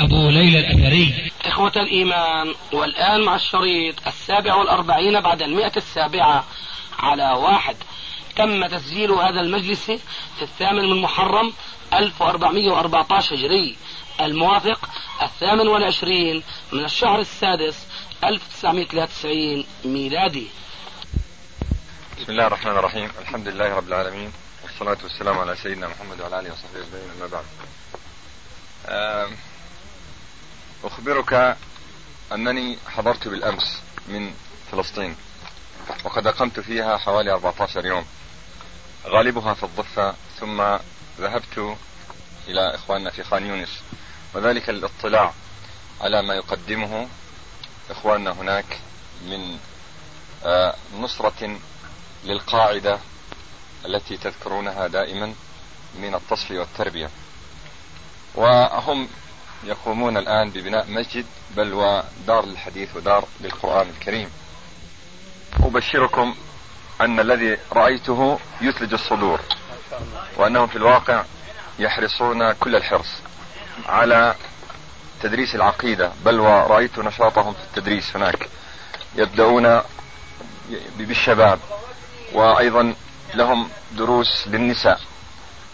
أبو ليلى الأثري. إخوة الإيمان والآن مع الشريط السابع والأربعين بعد المئة السابعة على واحد. تم تسجيل هذا المجلس في الثامن من محرم 1414 هجري. الموافق الثامن والعشرين من الشهر السادس 1993 ميلادي. بسم الله الرحمن الرحيم. الحمد لله رب العالمين والصلاة والسلام على سيدنا محمد وعلى آله وصحبه أجمعين أما بعد. أخبرك أنني حضرت بالأمس من فلسطين وقد أقمت فيها حوالي 14 يوم. غالبها في الضفة ثم ذهبت إلى إخواننا في خان يونس. وذلك للاطلاع على ما يقدمه إخواننا هناك من آه، نصرة للقاعدة التي تذكرونها دائما من التصفية والتربية. وهم يقومون الآن ببناء مسجد بل ودار للحديث ودار للقرآن الكريم. أبشركم أن الذي رأيته يثلج الصدور وأنهم في الواقع يحرصون كل الحرص على تدريس العقيدة بل ورأيت نشاطهم في التدريس هناك يبدأون بالشباب وأيضا لهم دروس للنساء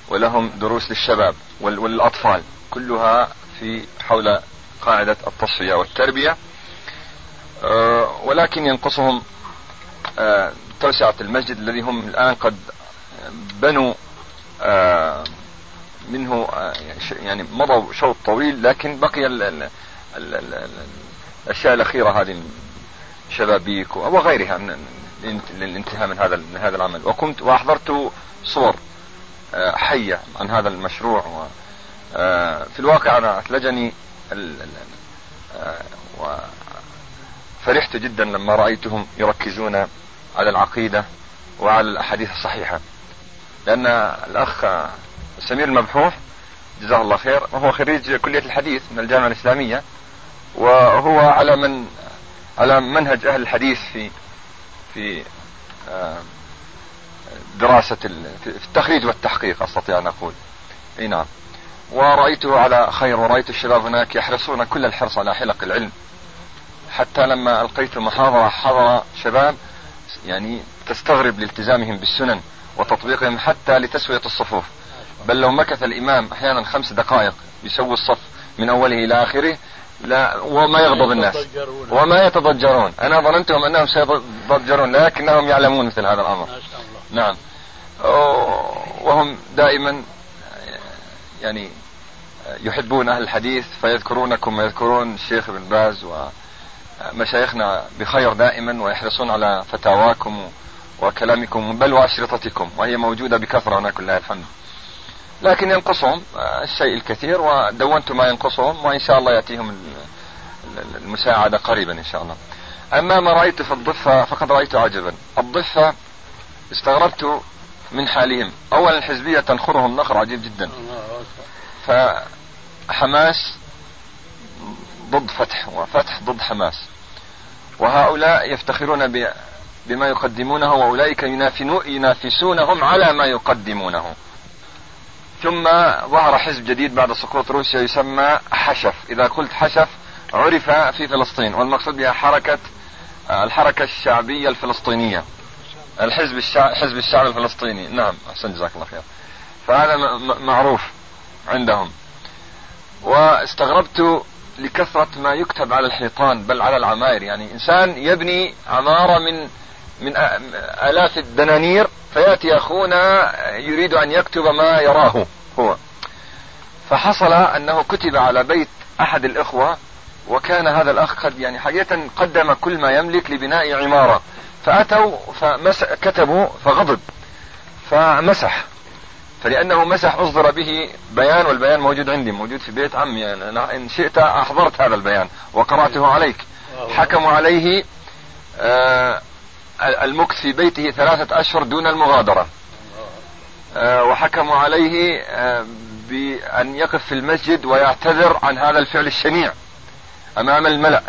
ولهم دروس للشباب والأطفال. كلها في حول قاعدة التصفية والتربية. أه، ولكن ينقصهم أه، توسعة المسجد الذي هم الآن قد بنوا أه، منه يعني مضوا شوط طويل لكن بقي ال ال ال ال الأشياء الأخيرة هذه شبابيك وغيرها للانتهاء من هذا هذا العمل. وكنت وأحضرت صور حية عن هذا المشروع آه، في الواقع أنا أثلجني آه، وفرحت جدا لما رأيتهم يركزون على العقيدة وعلى الأحاديث الصحيحة. لأن الأخ سمير المبحوح جزاه الله خير وهو خريج كلية الحديث من الجامعة الإسلامية وهو على من على منهج أهل الحديث في في آه، دراسة في التخريج والتحقيق أستطيع أن أقول. أي نعم. ورأيته على خير ورأيت الشباب هناك يحرصون كل الحرص على حلق العلم. حتى لما ألقيت محاضرة حضر شباب يعني تستغرب لالتزامهم بالسنن وتطبيقهم حتى لتسوية الصفوف. بل لو مكث الإمام أحيانا خمس دقائق يسوي الصف من أوله إلى آخره لا وما يغضب الناس. وما يتضجرون. أنا ظننتهم أنهم سيتضجرون لكنهم يعلمون مثل هذا الأمر. نعم. وهم دائما يعني يحبون أهل الحديث فيذكرونكم ويذكرون الشيخ ابن باز ومشايخنا بخير دائما ويحرصون على فتاواكم وكلامكم بل وأشرطتكم وهي موجودة بكثرة هناك كلها الحمد لكن ينقصهم الشيء الكثير ودونت ما ينقصهم وإن شاء الله يأتيهم المساعدة قريبا إن شاء الله. أما ما رأيت في الضفة فقد رأيت عجبا. الضفة استغربت من حالهم. أولا الحزبية تنخرهم نخر عجيب جدا. فحماس ضد فتح وفتح ضد حماس. وهؤلاء يفتخرون بما يقدمونه وأولئك ينافسونهم على ما يقدمونه. ثم ظهر حزب جديد بعد سقوط روسيا يسمى حشف. إذا قلت حشف عرف في فلسطين والمقصود بها حركة الحركة الشعبية الفلسطينية. الحزب الشعب حزب الشعب الفلسطيني. نعم أحسن جزاك الله خير. فهذا معروف عندهم. واستغربت لكثرة ما يكتب على الحيطان بل على العماير. يعني إنسان يبني عمارة من من آلاف الدنانير فيأتي أخونا يريد أن يكتب ما يراه هو. فحصل أنه كتب على بيت أحد الإخوة وكان هذا الأخ قد يعني حقيقة قدم كل ما يملك لبناء عمارة. فأتوا فمس كتبوا فغضب فمسح فلأنه مسح أصدر به بيان والبيان موجود عندي موجود في بيت عمي أنا إن شئت أحضرت هذا البيان وقرأته عليك. حكموا عليه آه المكث في بيته ثلاثة أشهر دون المغادرة. آه وحكموا عليه آه بأن يقف في المسجد ويعتذر عن هذا الفعل الشنيع أمام الملأ.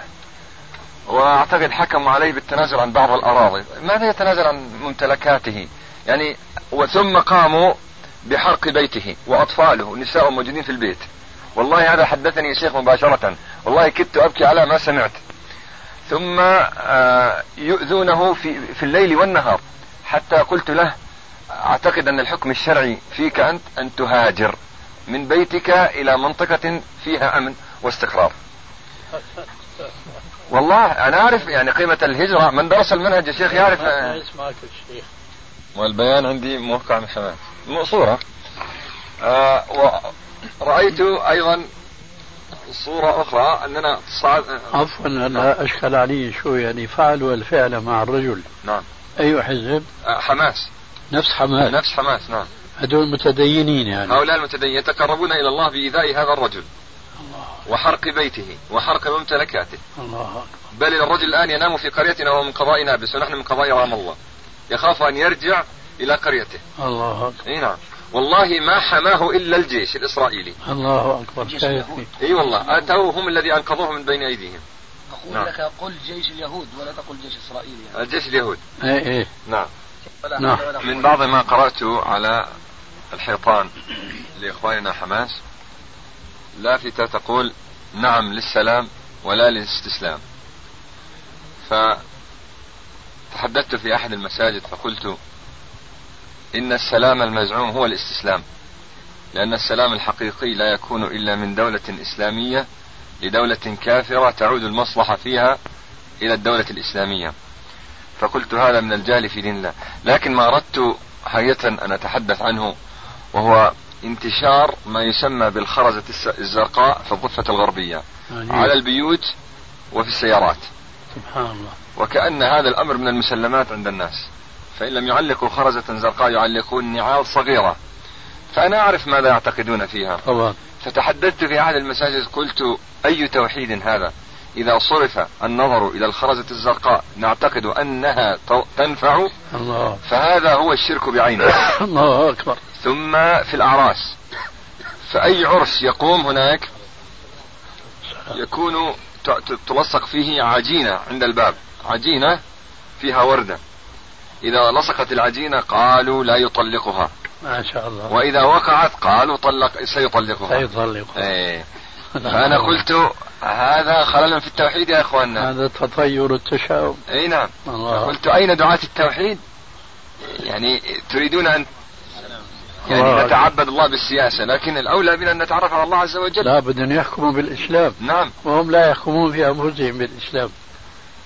وأعتقد حكموا عليه بالتنازل عن بعض الأراضي، ماذا يتنازل عن ممتلكاته؟ يعني وثم قاموا بحرق بيته وأطفاله ونساء موجودين في البيت. والله هذا حدثني شيخ مباشرة، والله كدت أبكي على ما سمعت. ثم آه، يؤذونه في في الليل والنهار حتى قلت له أعتقد أن الحكم الشرعي فيك أنت أن تهاجر من بيتك إلى منطقة فيها أمن واستقرار. والله أنا أعرف يعني قيمة الهجرة. من درس المنهج يا شيخ يعرف. اسمعك الشيخ والبيان عندي موقع من حماس صورة. آه ورأيت أيضا صورة أخرى أننا صعد عفوا أنا اشكل علي شو يعني فعلوا الفعل مع الرجل. نعم. اي حزب؟ آه حماس. نفس حماس. نفس حماس نعم. هذول متدينين يعني. هؤلاء المتدينين يتقربون إلى الله بإيذاء هذا الرجل. وحرق بيته وحرق ممتلكاته. الله أكبر. بل الرجل الآن ينام في قريتنا وهو من قضاء نابلس ونحن من قضاء رام الله. يخاف أن يرجع إلى قريته. الله أكبر. إي نعم. والله ما حماه إلا الجيش الإسرائيلي. الله اليهود. إي والله. أتوا هم الذي أنقذوه من بين أيديهم. أقول نعم. لك قل جيش اليهود ولا تقل جيش إسرائيل يعني. الجيش اليهود. إيه إيه. نعم. نعم. من بعض ما قرأته على الحيطان لإخواننا حماس لافتة تقول نعم للسلام ولا للاستسلام. فتحدثت في أحد المساجد فقلت إن السلام المزعوم هو الاستسلام لأن السلام الحقيقي لا يكون إلا من دولة إسلامية لدولة كافرة تعود المصلحة فيها إلى الدولة الإسلامية. فقلت هذا من الجهل في دين الله. لكن ما أردت حقيقة أن أتحدث عنه وهو انتشار ما يسمى بالخرزة الزرقاء في الضفة الغربية يعني على البيوت وفي السيارات. سبحان الله. وكأن هذا الأمر من المسلمات عند الناس. فإن لم يعلقوا خرزة زرقاء يعلقون نعال صغيرة. فأنا أعرف ماذا يعتقدون فيها. طبعا فتحدثت في أحد المساجد قلت أي توحيد هذا؟ إذا صرف النظر إلى الخرزة الزرقاء نعتقد أنها تنفع. الله. فهذا هو الشرك بعينه. الله أكبر. ثم في الأعراس. فأي عرس يقوم هناك؟ يكون تلصق فيه عجينة عند الباب. عجينة فيها وردة. إذا لصقت العجينة قالوا لا يطلقها. ما شاء الله. وإذا وقعت قالوا طلق سيطلقها. سيطلق إيه. فأنا قلت هذا خلل في التوحيد يا إخواننا. هذا تطير التشاؤم. أي نعم. الله. قلت أين دعاة التوحيد؟ يعني تريدون أن يعني نتعبد الله بالسياسة لكن الأولى بنا أن نتعرف على الله عز وجل. لا بدهم يحكموا بالإسلام. نعم. وهم لا يحكمون في أنفسهم بالإسلام.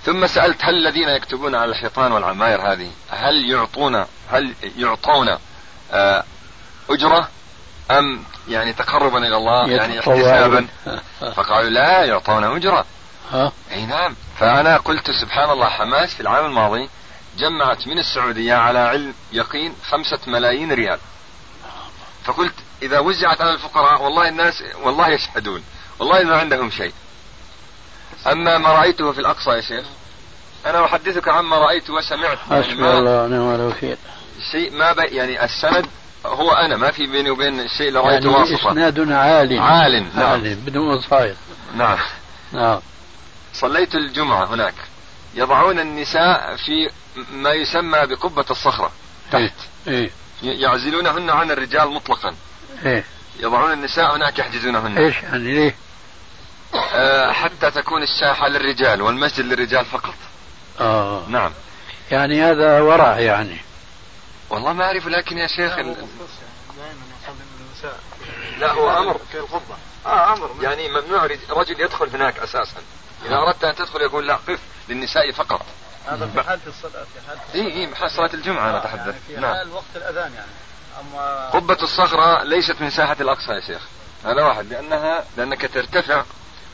ثم سألت هل الذين يكتبون على الحيطان والعماير هذه هل يعطون هل يعطون آه، أجرة؟ أم يعني تقربا إلى الله يعني احتسابا. فقالوا لا يعطون أجرة ها؟ أي نعم. فأنا قلت سبحان الله حماس في العام الماضي جمعت من السعودية على علم يقين خمسة ملايين ريال. فقلت إذا وزعت على الفقراء والله الناس والله يشهدون والله ما عندهم شيء. أما ما رأيته في الأقصى يا شيخ أنا أحدثك عما رأيت وسمعت. حسبي الله ونعم الوكيل. شيء ما بي يعني السند هو أنا ما في بيني وبين الشيء اللي رأيته يعني واسطة. إسناد عال عال نعم. عال بدون وصاية نعم. نعم. صليت الجمعة هناك. يضعون النساء في ما يسمى بقبة الصخرة إيه تحت. إيه ي- يعزلونهن عن الرجال مطلقا. إيه. يضعون النساء هناك يحجزونهن. إيش يعني ليه؟ آه حتى تكون الساحة للرجال والمسجد للرجال فقط. آه. نعم. يعني هذا ورع يعني. والله ما أعرف لكن يا شيخ ال- لا هو أمر. في القبة آه أمر. يعني ممنوع رج- رجل يدخل هناك أساسا. إذا أردت أن تدخل يقول لا قف للنساء فقط. هذا في حالة الصلاة في حالة إي إي محل صلاة الجمعة أنا يعني أتحدث. في نعم. حال وقت الأذان يعني. أما قبة الصخرة ليست من ساحة الأقصى يا شيخ. هذا واحد لأنها لأنك ترتفع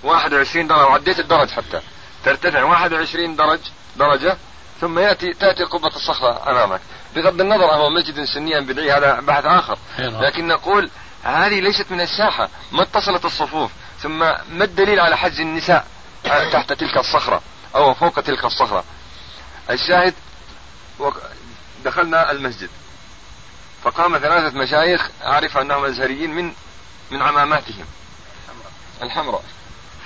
21 درجة وعديت الدرج حتى. ترتفع 21 درج درجة ثم ياتي تأتي قبة الصخرة أمامك. بغض النظر هو مسجد سني ام بدعي هذا بحث آخر. نعم. لكن نقول هذه ليست من الساحة ما اتصلت الصفوف. ثم ما الدليل على حجز النساء تحت تلك الصخرة أو فوق تلك الصخرة؟ الشاهد دخلنا المسجد. فقام ثلاثة مشايخ أعرف أنهم أزهريين من من عماماتهم. الحمراء.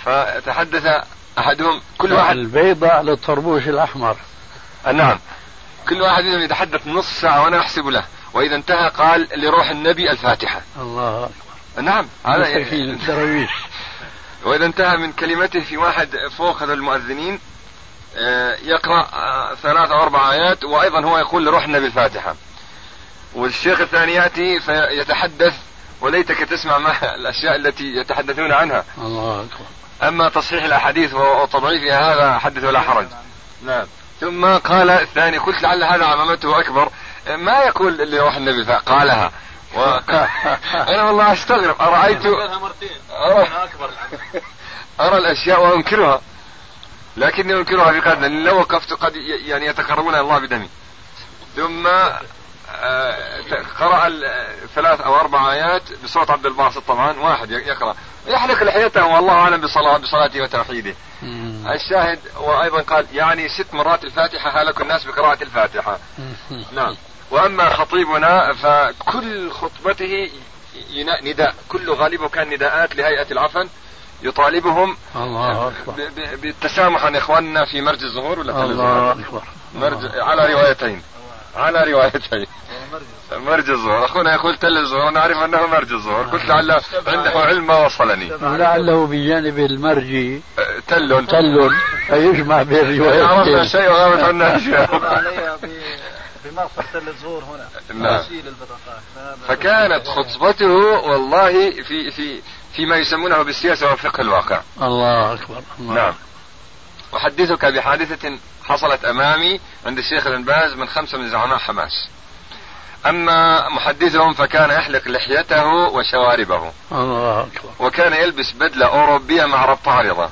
فتحدث أحدهم كل واحد البيضة على الطربوش الأحمر. نعم. كل واحد منهم يتحدث نص ساعة وأنا أحسب له. وإذا انتهى قال لروح النبي الفاتحة. الله نعم هذا مساكين الدراويش وإذا انتهى من كلمته في واحد فوق هذا المؤذنين آه، يقرأ آه، ثلاث أو أربع آيات وأيضا هو يقول لروح النبي الفاتحة. والشيخ الثاني يأتي فيتحدث وليتك تسمع ما الأشياء التي يتحدثون عنها. الله أكبر. أما تصحيح الأحاديث وتضعيفها هذا حدث ولا حرج. نعم. ثم قال الثاني قلت لعل هذا عمامته أكبر. ما يقول اللي روح النبي؟ فا- قالها و... أنا والله أستغرب. أرأيت أرى, أرى الأشياء وأنكرها. لكني أنكرها في قدر لو وقفت قد يعني يتقربون إلى الله بدمي. ثم آه، قرأ ثلاث أو أربع آيات بصوت عبد الباسط طبعا. واحد يقرأ. يحلق لحيته والله أعلم بصلاته وتوحيده. الشاهد وأيضا قال يعني ست مرات الفاتحة هلك الناس بقراءة الفاتحة. نعم. وأما خطيبنا فكل خطبته نداء. كل غالبه كان نداءات لهيئة العفن يطالبهم الله بالتسامح عن إخواننا في مرج الظهور ولا الله؟ أكبر. مرج على روايتين. على روايتين مرج الظهور أخونا يقول تل الظهور نعرف أنه مرج الظهور قلت لعل عنده علم ما وصلني. ولعله بجانب المرجي. أه، تل. تل. فيجمع بين عرفنا الروايتين شيء وغابت عنا أشياء. علي ب- بمغفر تل الزهور هنا. نعم. تشيل البطاقات. فهذا- فكانت خطبته والله في في فيما يسمونه بالسياسة والفقه الواقع. الله أكبر الله نعم. أحدثك بحادثة حصلت أمامي عند الشيخ بن باز من خمسة من زعماء حماس. أما محدثهم فكان يحلق لحيته وشواربه. الله أكبر. وكان يلبس بدلة أوروبية مع ربط عارضة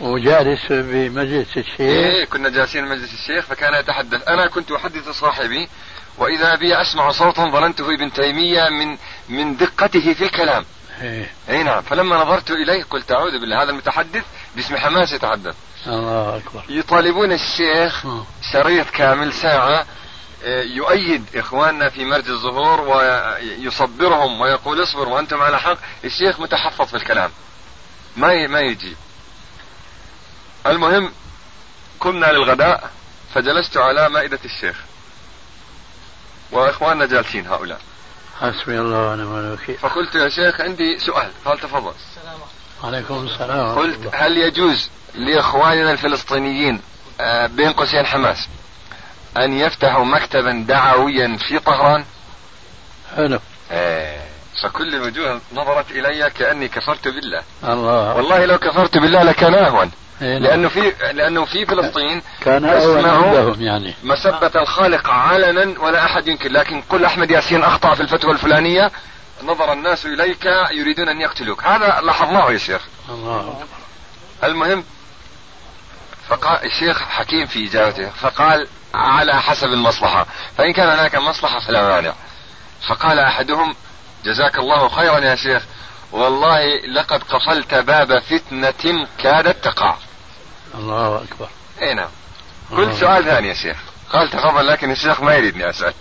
وجالس بمجلس الشيخ. إيه كنا جالسين مجلس الشيخ فكان يتحدث. أنا كنت أحدث صاحبي وإذا بي أسمع صوتا ظننته ابن تيمية من من دقته في الكلام. إيه. أي نعم. فلما نظرت إليه قلت أعوذ بالله هذا المتحدث باسم حماس يتحدث. الله أكبر. يطالبون الشيخ. شريط كامل ساعة آه، يؤيد إخواننا في مرج الظهور ويصبرهم ويقول اصبروا وأنتم على حق. الشيخ متحفظ في الكلام. ما ما يجيب المهم قمنا للغداء فجلست على مائدة الشيخ. وإخواننا جالسين هؤلاء. حسبي الله ونعم الوكيل. فقلت يا شيخ عندي سؤال. قال تفضل؟ عليكم. السلام. ورحمة قلت. هل يجوز لإخواننا الفلسطينيين آه، بين قوسين حماس أن يفتحوا مكتبا دعويا في طهران؟ حلو. آه، فكل الوجوه نظرت إلي كأني كفرت بالله. الله. والله لو كفرت بالله لكان أهون. إيه نعم. لأنه في لأنه في فلسطين كان عندهم يعني. مسبة الخالق علنا ولا أحد ينكر لكن قل أحمد ياسين أخطأ في الفتوى الفلانية نظر الناس إليك يريدون أن يقتلوك. هذا لاحظناه يا شيخ. الله. المهم فقال الشيخ حكيم في إجابته فقال على حسب المصلحة. فإن كان هناك مصلحة فلا مانع. فقال أحدهم جزاك الله خيرا يا شيخ. والله لقد قفلت باب فتنة كادت تقع. الله أكبر. إي نعم. قلت سؤال ثاني يا شيخ. قال تفضل لكن الشيخ ما يريدني أسأل.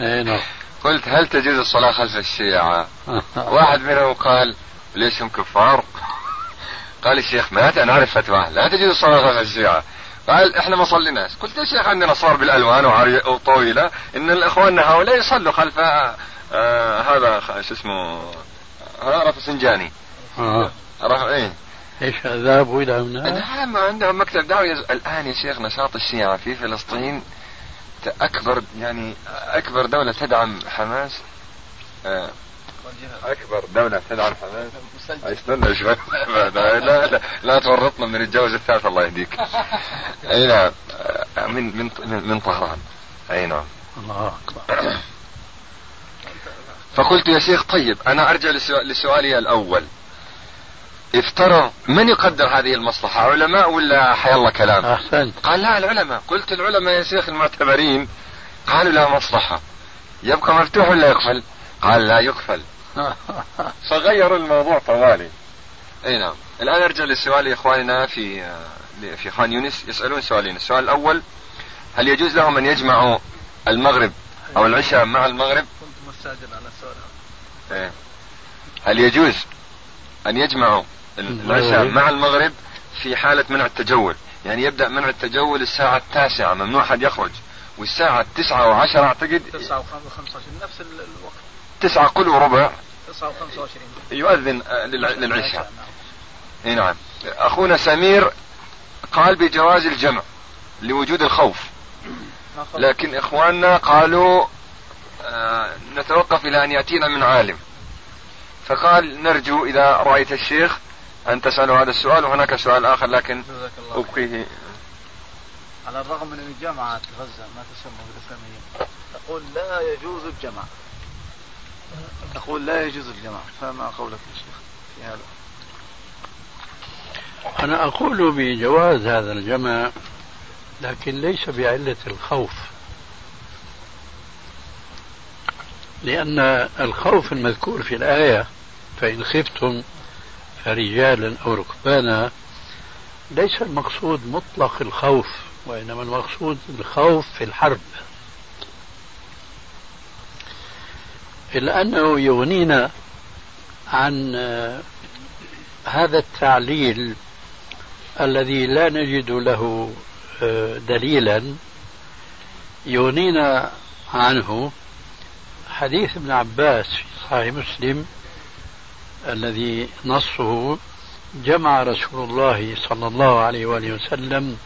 إيه نعم. قلت هل تجوز الصلاة خلف الشيعة؟ واحد منهم قال ليش هم كفار؟ قال الشيخ مات أنا أعرف فتواه لا تجوز الصلاة خلف الشيعة. قال إحنا ما صليناش. قلت يا شيخ عندنا صور بالألوان وطويلة إن الإخوان هؤلاء يصلوا خلف آه هذا خ- شو اسمه آه رفسنجاني آه. رف... إيه. إيش ذهبوا إلى هناك؟ نعم عندهم مكتب دعوي يز- الآن يا شيخ نشاط الشيعة في فلسطين أكبر يعني أكبر دولة تدعم حماس آه، أكبر دولة تدعم حماس. استنى شوي. لا, لا, لا تورطنا من الجوز الثالث الله يهديك. أي نعم. آه، من من من, طهران. أي نعم. الله أكبر. فقلت يا شيخ طيب أنا أرجع لسؤ- لسؤالي الأول. افترض من يقدر هذه المصلحة علماء ولا حي الله كلام؟ أحسنت. قال لا العلماء. قلت العلماء يا شيخ المعتبرين قالوا لا مصلحة. يبقى مفتوح ولا يقفل؟ قال لا يقفل. فغيروا الموضوع طوالي. أي نعم. الآن أرجع للسؤال لاخواننا في في خان يونس. يسألون سؤالين. السؤال الأول هل يجوز لهم أن يجمعوا المغرب أو العشاء مع المغرب؟ كنت مستعجل على السؤال. إيه. هل يجوز أن يجمعوا العشاء مع المغرب في حالة منع التجول. يعني يبدأ منع التجول الساعة التاسعة ممنوع أحد يخرج. والساعة التسعة وعشرة أعتقد 9 و25 نفس ال- الوقت. تسعة قل وربع. 9 و25 يؤذن آه، للع- للعشاء. إي نعم. أخونا سمير قال بجواز الجمع لوجود الخوف. لكن إخواننا قالوا آه نتوقف إلى أن يأتينا من عالم. فقال نرجو إذا رأيت الشيخ أن تساله هذا السؤال وهناك سؤال آخر لكن. أبقيه. على الرغم من إن جامعة غزة ما تسمى بالإسلامية. تقول لا يجوز الجمع. تقول لا يجوز الجمع. فما قولك يا شيخ في هذا؟ أنا أقول بجواز هذا الجمع لكن ليس بعلة الخوف. لأن الخوف المذكور في الآية فإن خفتم فرجالا أو ركبانا ليس المقصود مطلق الخوف وإنما المقصود الخوف في الحرب. إلا أنه يغنينا عن آه، هذا التعليل الذي لا نجد له آه، دليلا. يغنينا عنه حديث ابن عباس في صحيح مسلم الذي نصه جمع رسول الله صلى الله عليه وآله وسلم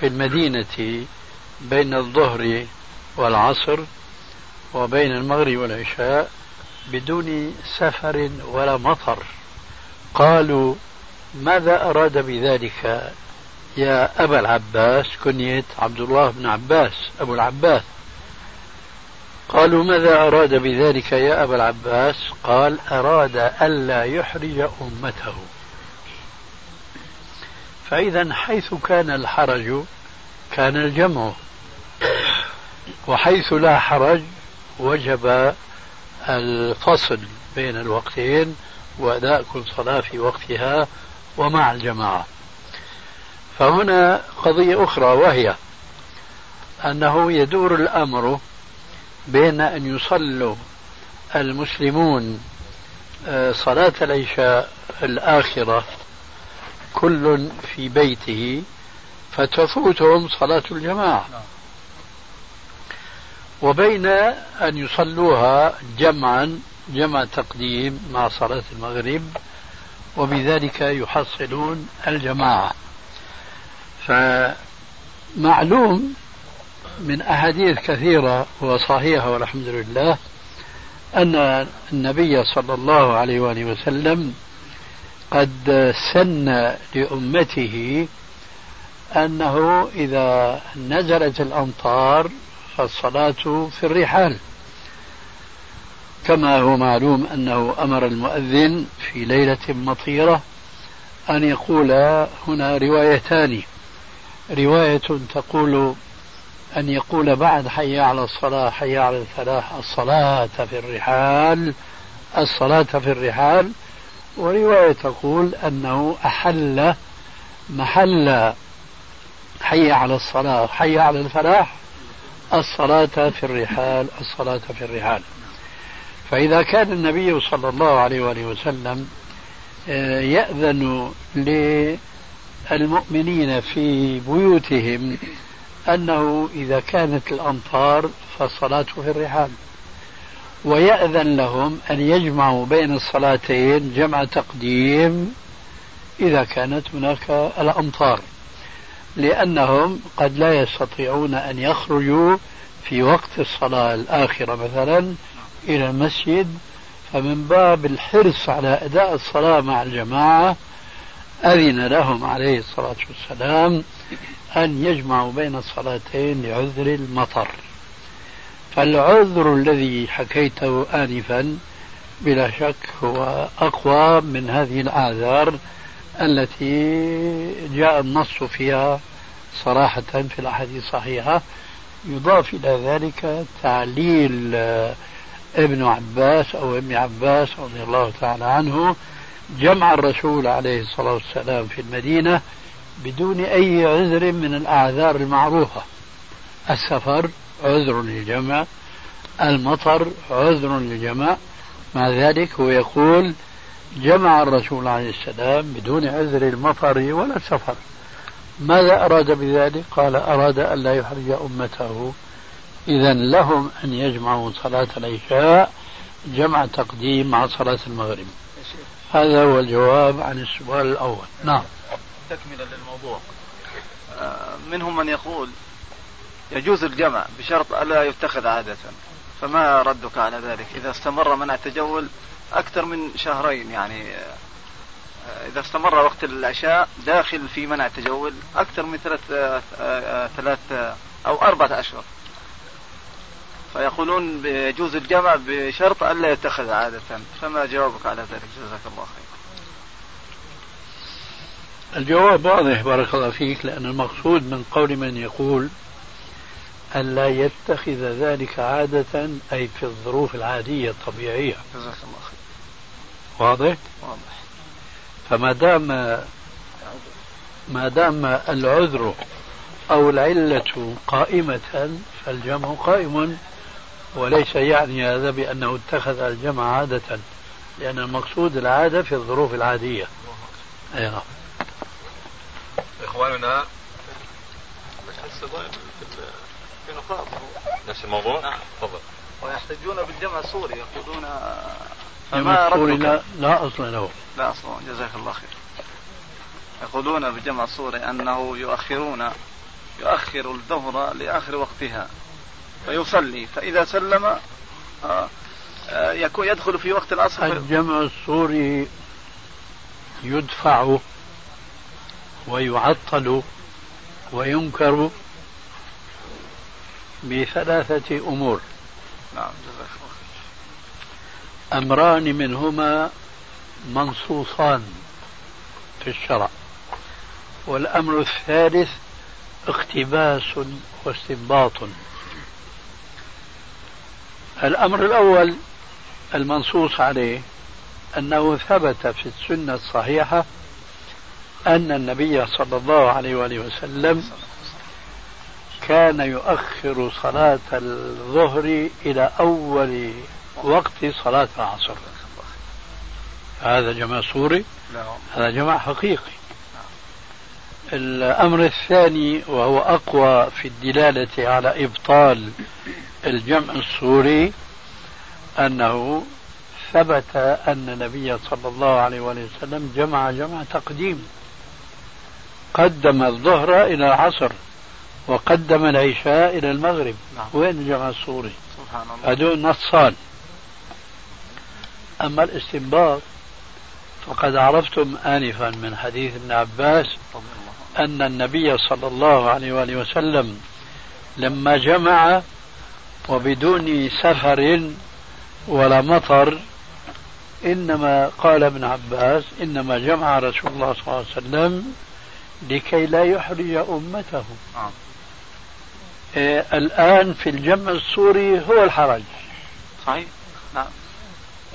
في المدينة بين الظهر والعصر وبين المغرب والعشاء بدون سفر ولا مطر. قالوا ماذا أراد بذلك يا أبا العباس؟ كنية عبد الله بن عباس أبو العباس. قالوا ماذا أراد بذلك يا أبا العباس؟ قال أراد ألا يحرج أمته. فإذا حيث كان الحرج كان الجمع. وحيث لا حرج وجب الفصل بين الوقتين وأداء كل صلاة في وقتها ومع الجماعة. فهنا قضية أخرى وهي أنه يدور الأمر بين أن يصلوا المسلمون آه، صلاة العشاء الآخرة كل في بيته فتفوتهم صلاة الجماعة. وبين أن يصلوها جمعا جمع تقديم مع صلاة المغرب وبذلك يحصلون الجماعة. فمعلوم من أحاديث كثيرة وصحيحة والحمد لله أن النبي صلى الله عليه وآله وسلم قد سن لأمته أنه إذا نزلت الأمطار فالصلاة في الرحال. كما هو معلوم أنه أمر المؤذن في ليلة مطيرة أن يقول هنا روايتان. رواية تقول أن يقول بعد حي على الصلاة حي على الفلاح الصلاة في الرحال الصلاة في الرحال. ورواية تقول أنه أحل محل حي على الصلاة حي على الفلاح الصلاة في الرحال الصلاة في الرحال. فإذا كان النبي صلى الله عليه وآله وسلم آه، يأذن للمؤمنين في بيوتهم أنه إذا كانت الأمطار فالصلاة في الرحال. ويأذن لهم أن يجمعوا بين الصلاتين جمع تقديم إذا كانت هناك الأمطار لأنهم قد لا يستطيعون أن يخرجوا في وقت الصلاة الآخرة مثلا إلى المسجد. فمن باب الحرص على أداء الصلاة مع الجماعة أذن لهم عليه الصلاة والسلام أن يجمعوا بين الصلاتين لعذر المطر. فالعذر الذي حكيته آنفا بلا شك هو أقوى من هذه الأعذار التي جاء النص فيها صراحة في الأحاديث الصحيحة. يضاف إلى ذلك تعليل ابن عباس أو ابن عباس رضي الله تعالى عنه. جمع الرسول عليه الصلاة والسلام في المدينة بدون أي عذر من الأعذار المعروفة. السفر عذر للجمع المطر عذر للجمع. مع ذلك هو يقول جمع الرسول عليه السلام بدون عذر المطر ولا السفر. ماذا أراد بذلك؟ قال أراد أن لا يحرج أمته. إذا لهم أن يجمعوا صلاة العشاء جمع تقديم مع صلاة المغرب. هذا هو الجواب عن السؤال الأول. نعم. تكملة للموضوع. آه، منهم من يقول يجوز الجمع بشرط ألا يتخذ عادة فما ردك على ذلك؟ إذا استمر منع التجول أكثر من شهرين يعني آه، إذا استمر وقت العشاء داخل في منع التجول أكثر من ثلاث آه، ثلاث أو أربعة أشهر. فيقولون يجوز الجمع بشرط ألا يتخذ عادة فما جوابك على ذلك؟ جزاك الله خير. الجواب واضح بارك الله فيك لأن المقصود من قول من يقول ألا يتخذ ذلك عادة أي في الظروف العادية الطبيعية. جزاك الله خير. واضح؟ واضح. فما دام ما دام العذر أو العلة قائمة فالجمع قائم وليس يعني هذا بأنه اتخذ الجمع عادة لأن المقصود العادة في الظروف العادية. أي نعم. إخواننا. في نقاط نفس الموضوع؟ نعم. تفضل. ويحتجون بالجمع السوري يقولون فما السوري لا, لا أصل له. لا أصل جزاك الله خير. يقولون بالجمع السوري أنه يؤخرون يؤخر الظهر لآخر وقتها فيصلي. فإذا سلم آه، آه، يكون يدخل في وقت العصر الجمع السوري يدفع ويعطل وينكر بثلاثة أمور. نعم أمران منهما منصوصان في الشرع. والأمر الثالث اقتباس واستنباط. الأمر الأول المنصوص عليه أنه ثبت في السنة الصحيحة أن النبي صلى الله عليه وآله وسلم كان يؤخر صلاة الظهر إلى أول وقت صلاة العصر. هذا جمع صوري هذا جمع حقيقي. الأمر الثاني وهو أقوى في الدلالة على إبطال الجمع السوري أنه ثبت أن النبي صلى الله عليه وسلم جمع جمع تقديم. قدم الظهر إلى العصر وقدم العشاء إلى المغرب. نعم. وين الجمع السوري سبحان الله. هذول نصان. أما الاستنباط فقد عرفتم آنفا من حديث ابن عباس أن النبي صلى الله عليه وآله وسلم لما جمع وبدون سفر ولا مطر إنما قال ابن عباس إنما جمع رسول الله صلى الله عليه وسلم لكي لا يحرج أمته. آه. إيه الآن في الجمع السوري هو الحرج. صحيح. نعم.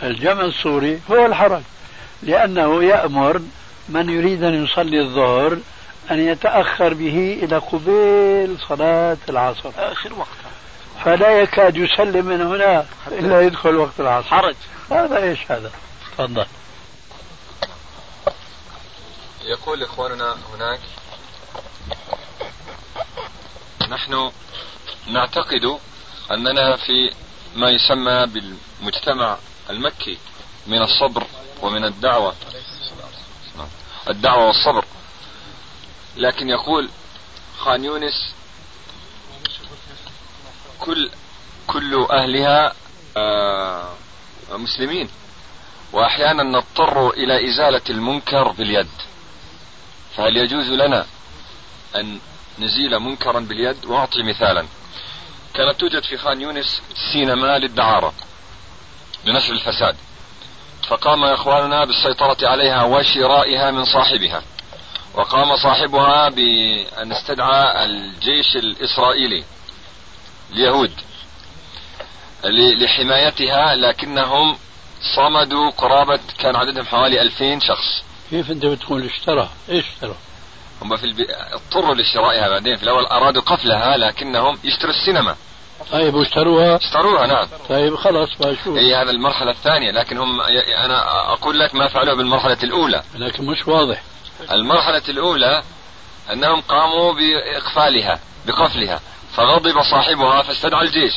الجمع السوري هو الحرج. لأنه يأمر من يريد أن يصلي الظهر أن يتأخر به إلى قبيل صلاة العصر. آخر وقت. فلا يكاد يسلم من هنا إلا يدخل وقت العصر. حرج. هذا إيش هذا؟ تفضل. يقول إخواننا هناك نحن نعتقد أننا في ما يسمى بالمجتمع المكي من الصبر ومن الدعوة. الدعوة والصبر. لكن يقول خان يونس كل كل أهلها آه، مسلمين وأحيانا نضطر إلى إزالة المنكر باليد. فهل يجوز لنا أن نزيل منكرا باليد؟ وأعطي مثالا. كانت توجد في خان يونس سينما للدعارة لنشر الفساد. فقام إخواننا بالسيطرة عليها وشرائها من صاحبها. وقام صاحبها بأن استدعى الجيش الإسرائيلي اليهود لحمايتها لكنهم صمدوا قرابة كان عددهم حوالي ألفين شخص. كيف أنت بتقول اشترى؟ إيش اشترى؟ هم في البي... اضطروا لشرائها بعدين في الأول أرادوا قفلها لكنهم يشتروا السينما. طيب واشتروها؟ اشتروها نعم. طيب خلاص بشوف هي هذا المرحلة الثانية لكن هم أنا أقول لك ما فعلوه بالمرحلة الأولى. لكن مش واضح. المرحلة الأولى أنهم قاموا بإقفالها بقفلها فغضب صاحبها فاستدعى الجيش.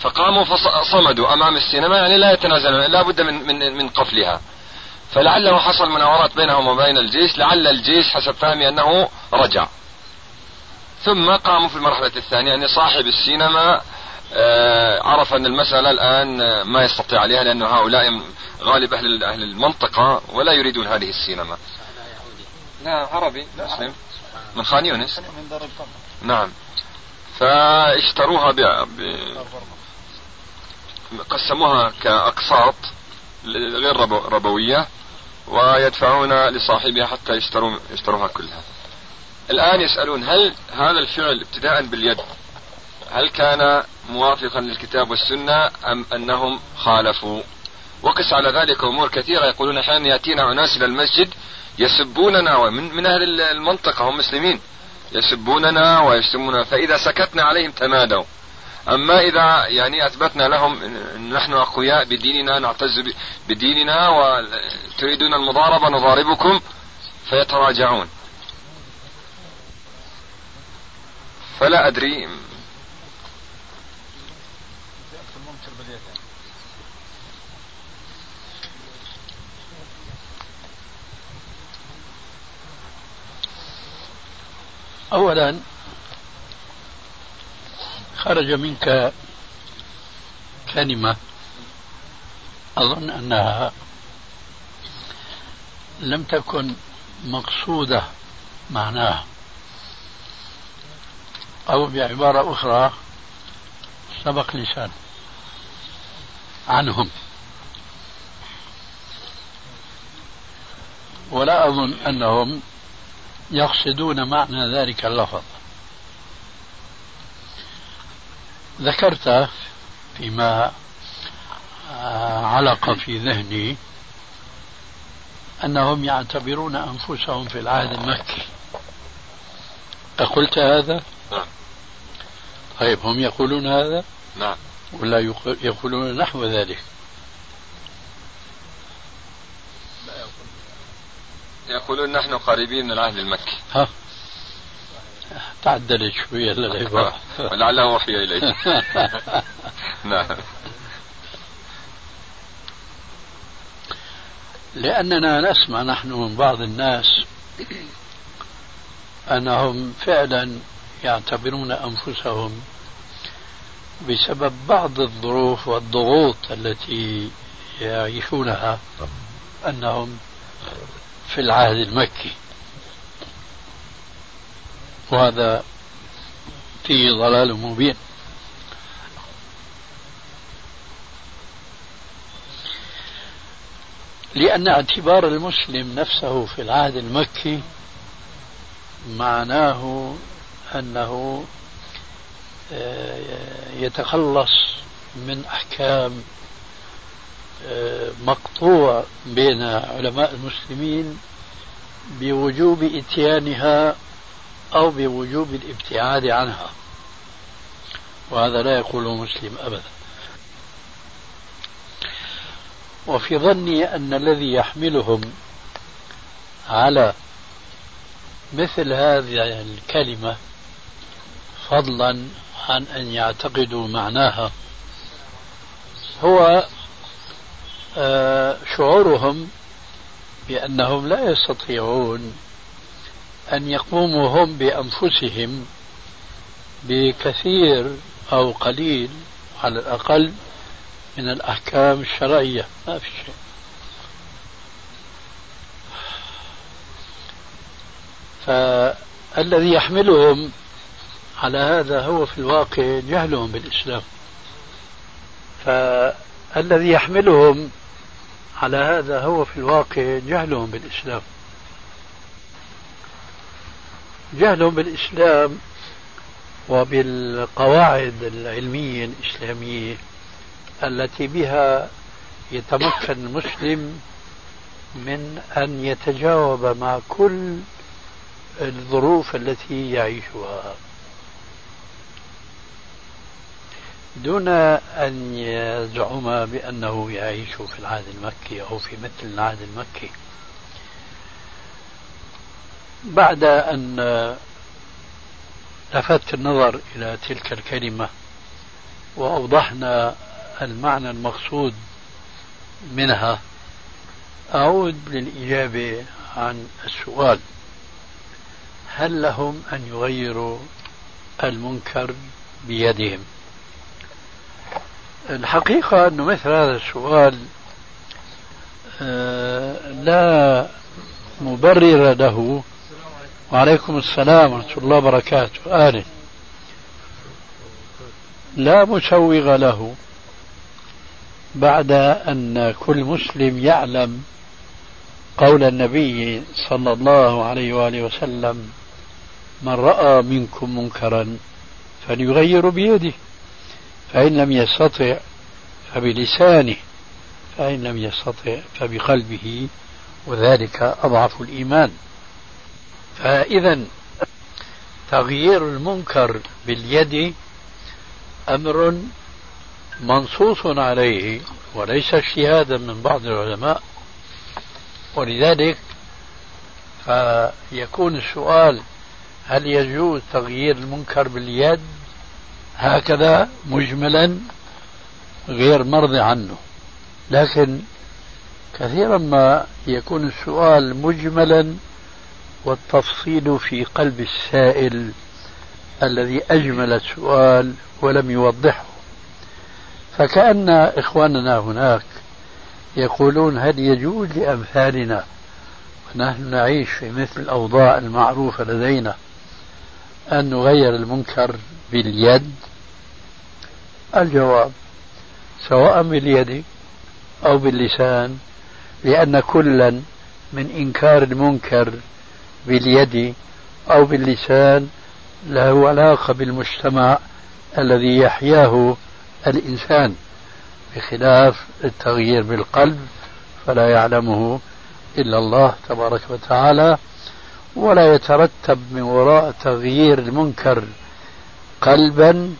فقاموا فصمدوا أمام السينما يعني لا يتنازلون لا بد من, من, من قفلها. فلعله حصل مناورات بينهم وبين الجيش لعل الجيش حسب فهمي أنه رجع. ثم قاموا في المرحلة الثانية أن صاحب السينما آه، عرف أن المسألة الآن ما يستطيع عليها لأن هؤلاء غالب أهل أهل المنطقة ولا يريدون هذه السينما. لا عربي. مسلم. من خان يونس؟ من دار نعم. فاشتروها ب... ب... قسموها كأقساط غير ربوية. ويدفعون لصاحبها حتى يشتروا يشتروها كلها. الآن يسألون هل هذا الفعل ابتداء باليد؟ هل كان موافقا للكتاب والسنة أم أنهم خالفوا؟ وقس على ذلك أمور كثيرة. يقولون أحيانا يأتينا أناس إلى المسجد يسبوننا ومن من أهل المنطقة هم مسلمين يسبوننا ويشتموننا فإذا سكتنا عليهم تمادوا. أما إذا يعني أثبتنا لهم نحن أقوياء بديننا نعتز بديننا وتريدون المضاربة نضاربكم فيتراجعون. فلا أدري. أولا خرج منك كلمة أظن أنها لم تكن مقصودة معناها أو بعبارة أخرى سبق لسان عنهم. ولا أظن أنهم يقصدون معنى ذلك اللفظ. ذكرت فيما علق في ذهني أنهم يعتبرون أنفسهم في العهد المكي أقلت هذا؟ نعم طيب هم يقولون هذا؟ نعم ولا يقولون نحو ذلك؟ يقولون نحن قريبين من العهد المكي ها تعدلت شوية للعبارة. ولعله وحي إليه نعم. لأننا نسمع نحن من بعض الناس أنهم فعلا يعتبرون أنفسهم بسبب بعض الظروف والضغوط التي يعيشونها أنهم في العهد المكي. وهذا فيه ضلال مبين. لأن اعتبار المسلم نفسه في العهد المكي معناه أنه آه، يتخلص من أحكام آه، مقطوع بين علماء المسلمين بوجوب إتيانها أو بوجوب الابتعاد عنها. وهذا لا يقوله مسلم أبدا. وفي ظني أن الذي يحملهم على مثل هذه الكلمة فضلا عن أن يعتقدوا معناها هو آه، شعورهم بأنهم لا يستطيعون أن يقوموا هم بأنفسهم بكثير أو قليل على الأقل من الأحكام الشرعية. ما في شيء. فالذي يحملهم على هذا هو في الواقع جهلهم بالإسلام. فالذي يحملهم على هذا هو في الواقع جهلهم بالإسلام. جهلهم بالإسلام وبالقواعد العلمية الإسلامية التي بها يتمكن المسلم من أن يتجاوب مع كل الظروف التي يعيشها. دون أن يزعم بأنه يعيش في العهد المكي أو في مثل العهد المكي. بعد أن لفت النظر إلى تلك الكلمة وأوضحنا المعنى المقصود منها أعود للإجابة عن السؤال. هل لهم أن يغيروا المنكر بيدهم؟ الحقيقة أنه مثل هذا السؤال آه، لا مبرر له وعليكم السلام ورحمة الله وبركاته. آله. لا مسوغ له بعد أن كل مسلم يعلم قول النبي صلى الله عليه وآله وسلم من رأى منكم منكرا فليغير بيده فإن لم يستطع فبلسانه فإن لم يستطع فبقلبه وذلك أضعف الإيمان. فإذا تغيير المنكر باليد أمر منصوص عليه وليس اجتهادا من بعض العلماء ولذلك فيكون السؤال هل يجوز تغيير المنكر باليد هكذا مجملا غير مرضي عنه. لكن كثيرا ما يكون السؤال مجملا والتفصيل في قلب السائل الذي أجمل السؤال ولم يوضحه. فكأن إخواننا هناك يقولون هل يجوز لأمثالنا ونحن نعيش في مثل الأوضاع المعروفة لدينا أن نغير المنكر باليد؟ الجواب سواء باليد أو باللسان لأن كلا من إنكار المنكر باليد أو باللسان له علاقة بالمجتمع الذي يحياه الإنسان. بخلاف التغيير بالقلب فلا يعلمه إلا الله تبارك وتعالى ولا يترتب من وراء تغيير المنكر قلبا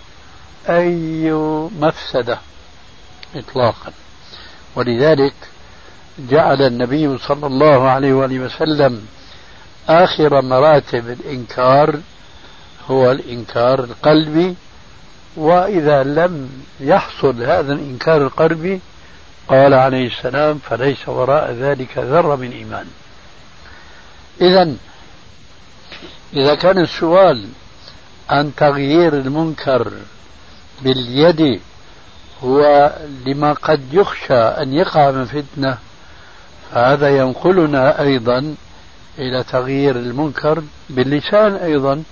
أي مفسدة إطلاقا. ولذلك جعل النبي صلى الله عليه وآله وسلم آخر مراتب الإنكار هو الإنكار القلبي وإذا لم يحصل هذا الإنكار القلبي قال عليه السلام فليس وراء ذلك ذرة من إيمان. إذا إذا كان السؤال عن تغيير المنكر باليد هو لما قد يخشى أن يقع من فتنة فهذا ينقلنا أيضا إلى تغيير المنكر باللسان أيضا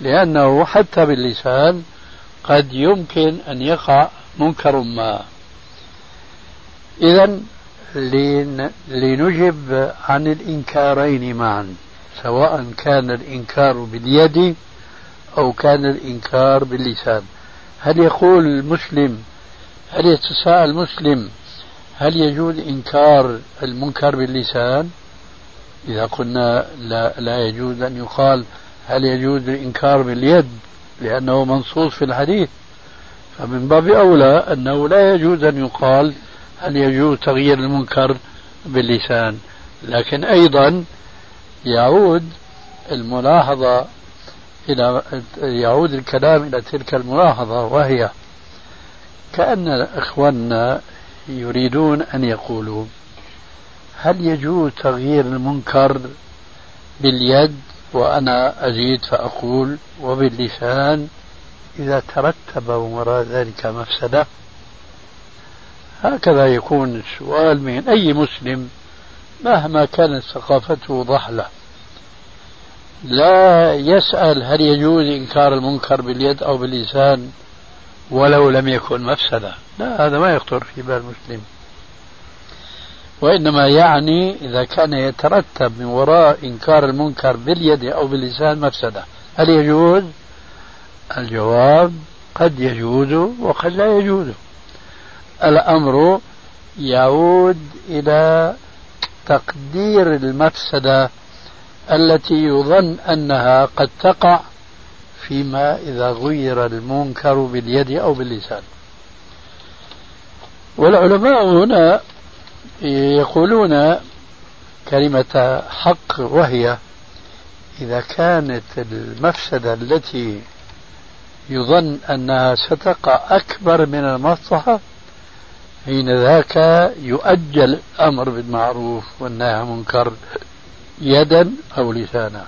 لأنه حتى باللسان قد يمكن أن يقع منكر ما. إذا لنجب عن الإنكارين معا سواء كان الإنكار باليد أو كان الإنكار باللسان. هل يقول المسلم هل يتساءل المسلم هل يجوز إنكار المنكر باللسان؟ إذا قلنا لا, لا يجوز أن يقال هل يجوز الإنكار باليد لأنه منصوص في الحديث. فمن باب أولى أنه لا يجوز أن يقال هل يجوز تغيير المنكر باللسان. لكن أيضا يعود الملاحظة إلى يعود الكلام إلى تلك الملاحظة وهي كأن إخواننا يريدون أن يقولوا هل يجوز تغيير المنكر باليد وأنا أزيد فأقول وباللسان إذا ترتب وراء ذلك مفسدة؟ هكذا يكون السؤال من أي مسلم مهما كانت ثقافته ضحلة. لا يسأل هل يجوز إنكار المنكر باليد أو باللسان ولو لم يكن مفسدة. لا هذا ما يخطر في بال المسلم وإنما يعني إذا كان يترتب من وراء إنكار المنكر باليد أو باللسان مفسدة. هل يجوز؟ الجواب قد يجوز وقد لا يجوز. الأمر يعود إلى تقدير المفسدة التي يظن أنها قد تقع فيما إذا غير المنكر باليد أو باللسان. والعلماء هنا يقولون كلمة حق وهي إذا كانت المفسدة التي يظن أنها ستقع أكبر من المصلحة حين ذاك يؤجل الأمر بالمعروف والنهي عن المنكر يدا أو لسانا.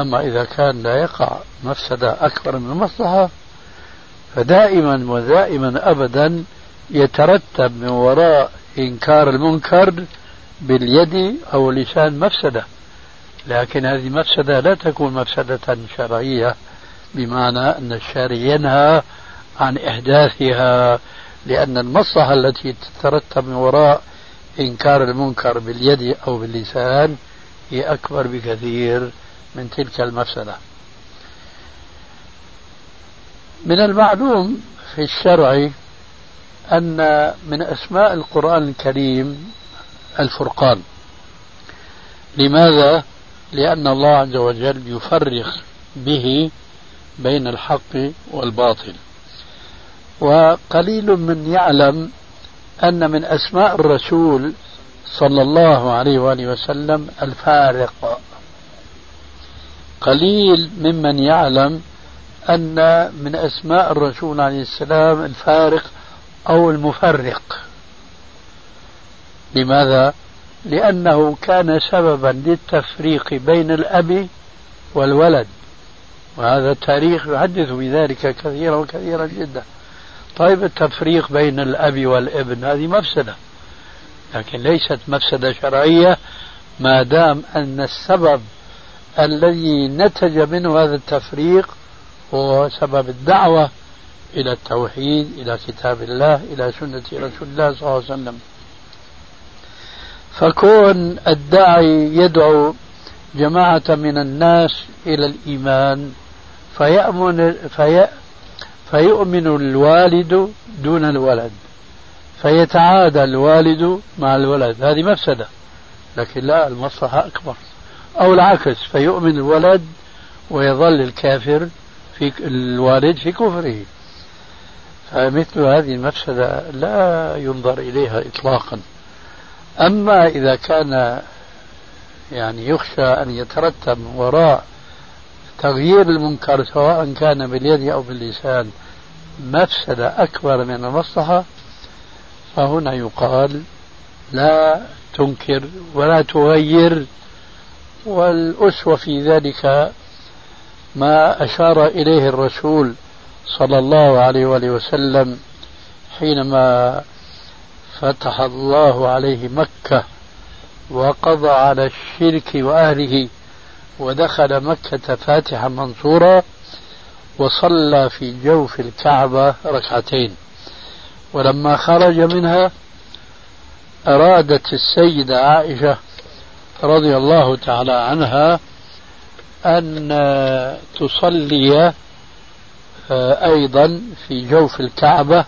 أما إذا كان لا يقع مفسدة أكبر من المصلحة فدائما ودائما أبدا يترتب من وراء إنكار المنكر باليد أو اللسان مفسدة. لكن هذه المفسدة لا تكون مفسدة شرعية بمعنى أن الشارع ينهى عن إحداثها لأن المصلحة التي تترتب من وراء إنكار المنكر باليد أو باللسان هي أكبر بكثير من تلك المفسدة. من المعلوم في الشرع أن من أسماء القرآن الكريم الفرقان. لماذا؟ لأن الله عز وجل يفرق به بين الحق والباطل. وقليل من يعلم أن من أسماء الرسول صلى الله عليه وآله وسلم الفارق. قليل ممن يعلم أن من أسماء الرسول عليه السلام الفارق أو المفرق. لماذا؟ لأنه كان سببا للتفريق بين الأب والولد. وهذا التاريخ يحدث بذلك كثيرا وكثيرا جدا. طيب التفريق بين الأب والابن هذه مفسدة. لكن ليست مفسدة شرعية ما دام أن السبب الذي نتج منه هذا التفريق هو سبب الدعوة إلى التوحيد إلى كتاب الله إلى سنة رسول الله صلى الله عليه وسلم. فكون الداعي يدعو جماعة من الناس إلى الإيمان فيأمن في فيؤمن الوالد دون الولد فيتعادى الوالد مع الولد. هذه مفسدة لكن لا المصلحة أكبر. أو العكس فيؤمن الولد ويظل الكافر في الوالد في كفره. فمثل هذه المفسدة لا ينظر إليها إطلاقا. أما إذا كان يعني يخشى أن يترتب وراء تغيير المنكر سواء كان باليد أو باللسان مفسدة أكبر من المصلحة فهنا يقال لا تنكر ولا تغير. والأسوة في ذلك ما أشار إليه الرسول صلى الله عليه وآله وسلم حينما فتح الله عليه مكة وقضى على الشرك وأهله ودخل مكة فاتحا منصورا وصلى في جوف الكعبة ركعتين. ولما خرج منها أرادت السيدة عائشة رضي الله تعالى عنها أن تصلي أيضا في جوف الكعبة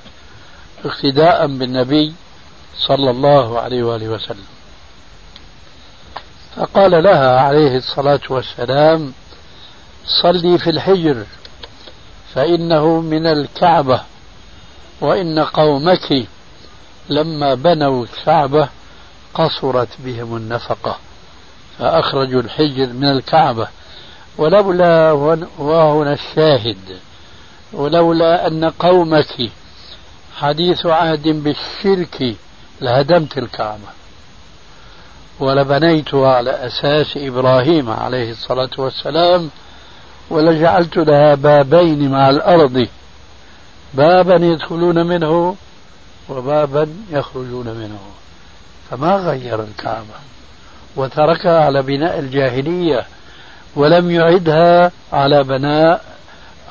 اقتداء بالنبي صلى الله عليه وآله وسلم. فقال لها عليه الصلاة والسلام صلي في الحجر فإنه من الكعبة وإن قومك لما بنوا الكعبة قصرت بهم النفقة فأخرجوا الحجر من الكعبة. ولولا وهنا الشاهد ولولا أن قومك حديث عهد بالشرك لهدمت الكعبة ولبنيتها على أساس إبراهيم عليه الصلاة والسلام ولجعلت لها بابين مع الأرض بابا يدخلون منه وبابا يخرجون منه فما غير الكعبة وتركها على بناء الجاهلية ولم يعدها على بناء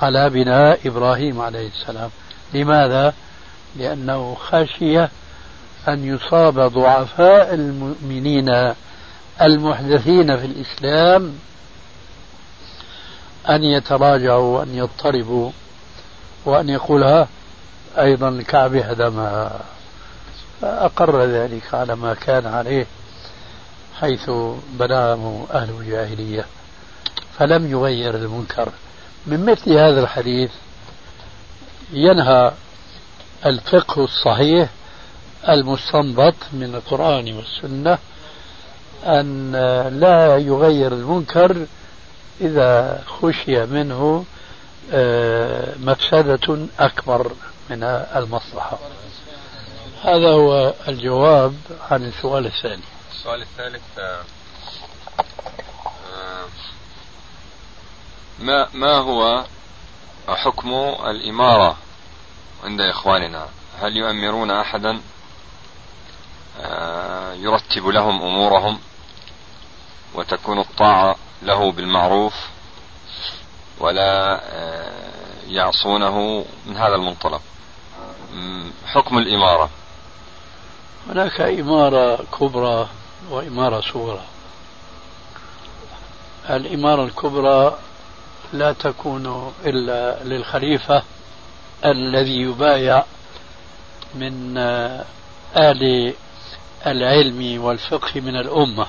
على بناء إبراهيم عليه السلام. لماذا؟ لأنه خشية أن يصاب ضعفاء المؤمنين المحدثين في الإسلام أن يتراجعوا وأن يضطربوا وأن يقولها أيضا الكعبة هدمها فأقر ذلك على ما كان عليه حيث بناه أهل الجاهلية. فلم يغير المنكر. من مثل هذا الحديث ينهى الفقه الصحيح المستنبط من القرآن والسنة أن لا يغير المنكر إذا خشي منه آه، مفسدة أكبر من المصلحة. هذا هو الجواب عن السؤال الثاني. السؤال الثالث آه، آه، ما ما هو حكم الإمارة عند إخواننا؟ هل يؤمرون أحدا يرتب لهم أمورهم وتكون الطاعة له بالمعروف ولا آه، يعصونه من هذا المنطلق؟ حكم الإمارة. هناك إمارة كبرى وإمارة صغرى. الإمارة الكبرى لا تكون إلا للخليفة الذي يبايع من آل العلم والفقه من الأمة.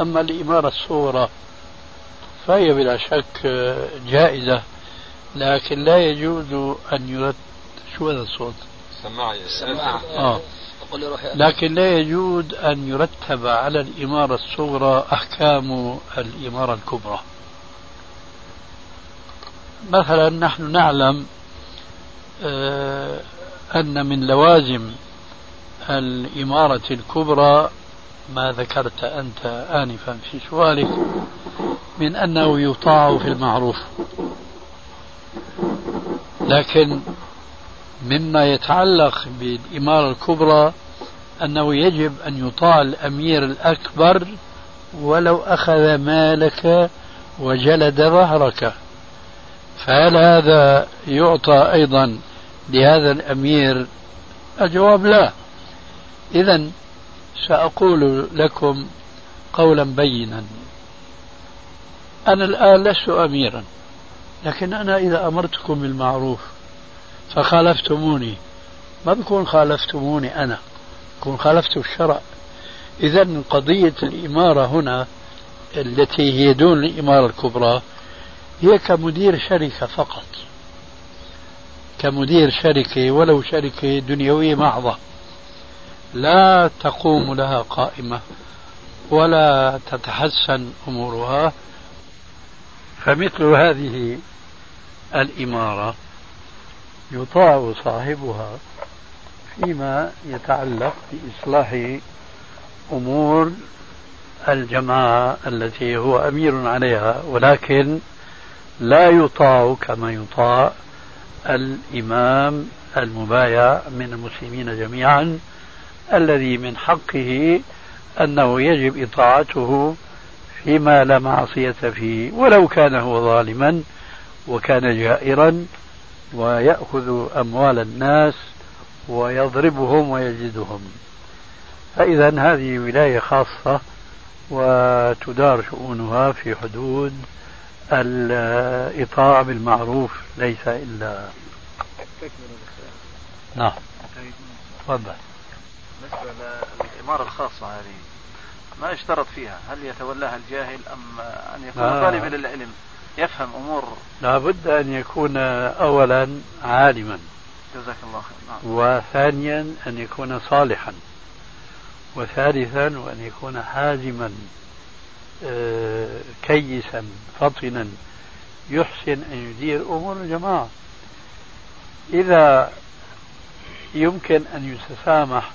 أما الإمارة الصغرى فهي بلا شك جائزة لكن لا يجوز أن يرد شو هذا الصوت؟ سماعة آه. لكن لا يجوز أن يرتب على الإمارة الصغرى أحكام الإمارة الكبرى. مثلا نحن نعلم آه، أن من لوازم الإمارة الكبرى ما ذكرت أنت آنفا في سؤالك من أنه يطاع في المعروف. لكن مما يتعلق بالإمارة الكبرى أنه يجب أن يطاع الأمير الأكبر ولو أخذ مالك وجلد ظهرك. فهل هذا يعطى أيضا لهذا الأمير؟ الجواب لا. إذا سأقول لكم قولا بينا. أنا الآن لست أميرا لكن أنا إذا أمرتكم بالمعروف فخالفتموني. ما بكون خالفتموني أنا بكون خالفت الشرع. إذا قضية الإمارة هنا التي هي دون الإمارة الكبرى هي كمدير شركة فقط. كمدير شركة ولو شركة دنيوية محضة لا تقوم لها قائمة ولا تتحسن أمورها. فمثل هذه الإمارة يطاع صاحبها فيما يتعلق بإصلاح أمور الجماعة التي هو أمير عليها ولكن لا يطاع كما يطاع الإمام المبايع من المسلمين جميعا الذي من حقه أنه يجب إطاعته فيما لا معصية فيه. ولو كان هو ظالما وكان جائرا ويأخذ أموال الناس ويضربهم ويجدهم. فإذا هذه ولاية خاصة وتدار شؤونها في حدود الإطاعة بالمعروف ليس إلا نعم. تفضل. بالنسبة للإمارة الخاصة هذه ما يشترط فيها؟ هل يتولاها الجاهل أم أن يكون آه. طالبا للعلم؟ يفهم أمور. لابد أن يكون أولا عالما. جزاك الله خير نعم. وثانيا أن يكون صالحا. وثالثا وأن يكون حازما. كيسا فطنا يحسن أن يدير أمور الجماعة. إذا يمكن أن يتسامح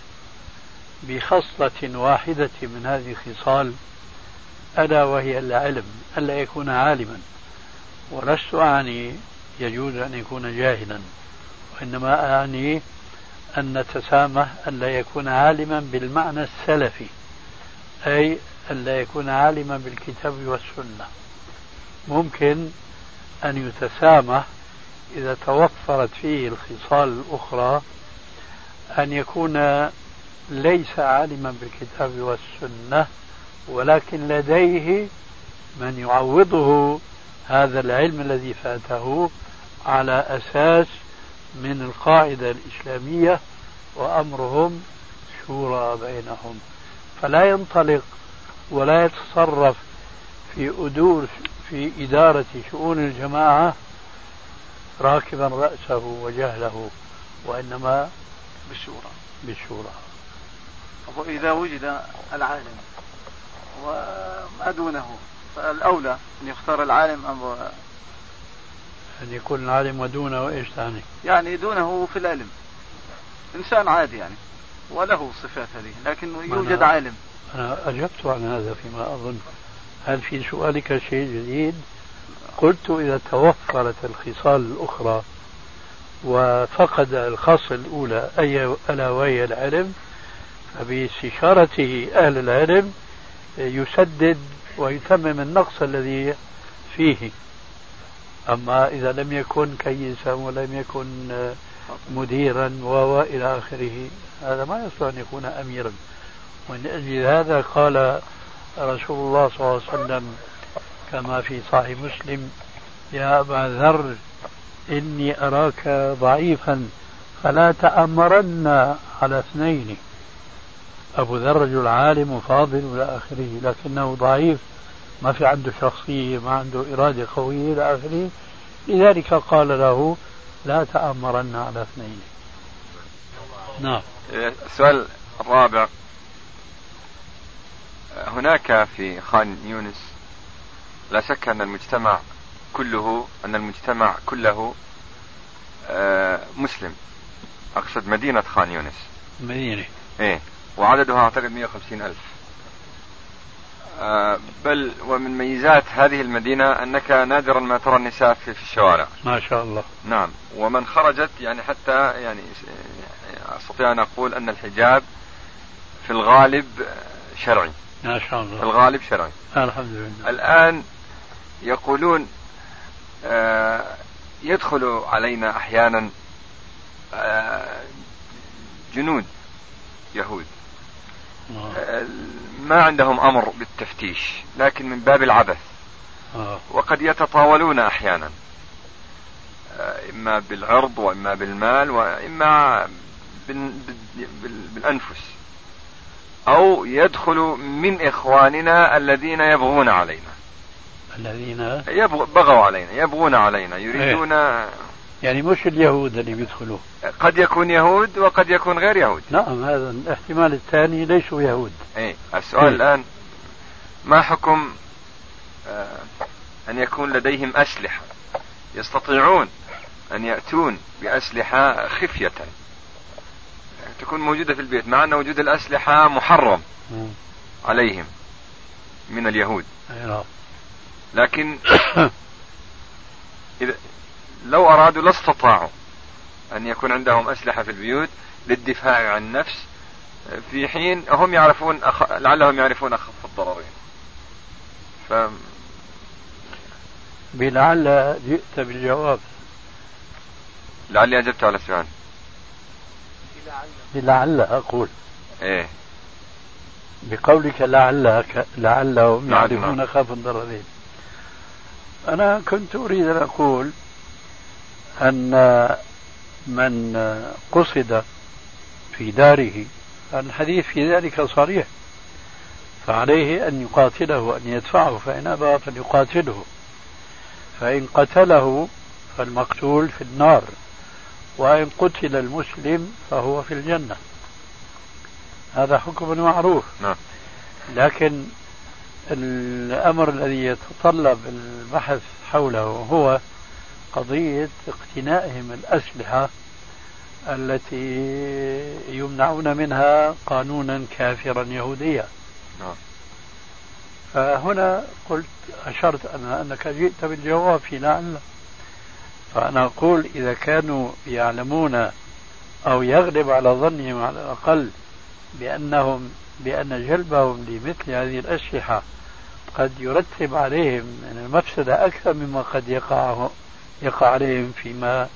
بخصلة واحدة من هذه الخصال ألا وهي العلم ألا يكون عالما. ولست أعني يجوز أن يكون جاهلا وإنما أعني أن نتسامح ألا يكون عالما بالمعنى السلفي أي ألا يكون عالما بالكتاب والسنة. ممكن أن يتسامح إذا توفرت فيه الخصال الأخرى أن يكون ليس عالما بالكتاب والسنة ولكن لديه من يعوضه هذا العلم الذي فاته على أساس من القاعدة الإسلامية وأمرهم شورى بينهم. فلا ينطلق ولا يتصرف في أدور في إدارة شؤون الجماعة راكبا رأسه وجهله وإنما بالشورى. بالشورى. وإذا وجد العالم وما دونه فالأولى أن يختار العالم أم أن يكون العالم ودونه إيش ثاني؟ يعني دونه في العلم. إنسان عادي يعني وله صفات هذه لكن يوجد عالم. أنا أجبت عن هذا فيما أظن. هل في سؤالك شيء جديد؟ قلت إذا توفرت الخصال الأخرى وفقد الخاصة الأولى أي ألا وهي العلم فباستشارته أهل العلم يسدد ويتمم النقص الذي فيه. أما إذا لم يكن كيسا ولم يكن مديرا وإلى آخره هذا ما يصلح أن يكون أميرا. ومن أجل هذا قال رسول الله صلى الله عليه وسلم كما في صحيح مسلم يا أبا ذر إني أراك ضعيفا فلا تأمرن على اثنين. أبو ذر رجل عالم وفاضل إلى آخره لكنه ضعيف ما في عنده شخصية ما عنده إرادة قوية إلى آخره. لذلك قال له لا تأمرن على اثنين. نعم. السؤال الرابع هناك في خان يونس لا شك أن المجتمع كله أن المجتمع كله آه، مسلم. أقصد مدينة خان يونس. مدينة. إيه وعددها أعتقد 150 ألف. آه، بل ومن ميزات هذه المدينة أنك نادرا ما ترى النساء في, في الشوارع. ما شاء الله. نعم. ومن خرجت يعني حتى يعني أستطيع أن أقول أن الحجاب في الغالب شرعي. ما شاء الله الغالب شرعي. الحمد لله. الآن يقولون آه، يدخل علينا أحيانا آه، جنود يهود. آه، ما عندهم أمر بالتفتيش لكن من باب العبث. آه. وقد يتطاولون أحيانا آه، إما بالعرض وإما بالمال وإما بالأنفس. أو يدخل من إخواننا الذين يبغون علينا. الذين بغوا علينا يبغون علينا يريدون إيه؟ يعني مش اليهود اللي بيدخلوا. قد يكون يهود وقد يكون غير يهود. نعم هذا الاحتمال الثاني ليسوا يهود. اي السؤال إيه؟ الآن ما حكم آه أن يكون لديهم أسلحة؟ يستطيعون أن يأتون بأسلحة خفية. تكون موجودة في البيت مع أن وجود الأسلحة محرم عليهم من اليهود. نعم. لكن إذا لو أرادوا لاستطاعوا أن يكون عندهم أسلحة في البيوت للدفاع عن النفس في حين هم يعرفون أخ... لعلهم يعرفون أخف الضررين. ف... بلعل جئت بالجواب. لعلي أجبت على السؤال. بلعل أقول. إيه. بقولك لعلك لعلهم نعم، يعرفون نعم. خاف الضررين أنا كنت أريد أن أقول أن من قصد في داره الحديث في ذلك صريح فعليه أن يقاتله وأن يدفعه فإن أبى فليقاتله. فإن قتله فالمقتول في النار. وإن قتل المسلم فهو في الجنة هذا حكم معروف نعم. لكن الأمر الذي يتطلب البحث حوله هو قضية اقتنائهم الأسلحة التي يمنعون منها قانونا كافرا يهوديا نعم. فهنا قلت أشرت أنا أنك جئت بالجواب في لعل فأنا أقول إذا كانوا يعلمون أو يغلب على ظنهم على الأقل بأنهم بأن جلبهم لمثل هذه الأسلحة قد يرتب عليهم من المفسدة أكثر مما قد يقع يقع عليهم فيما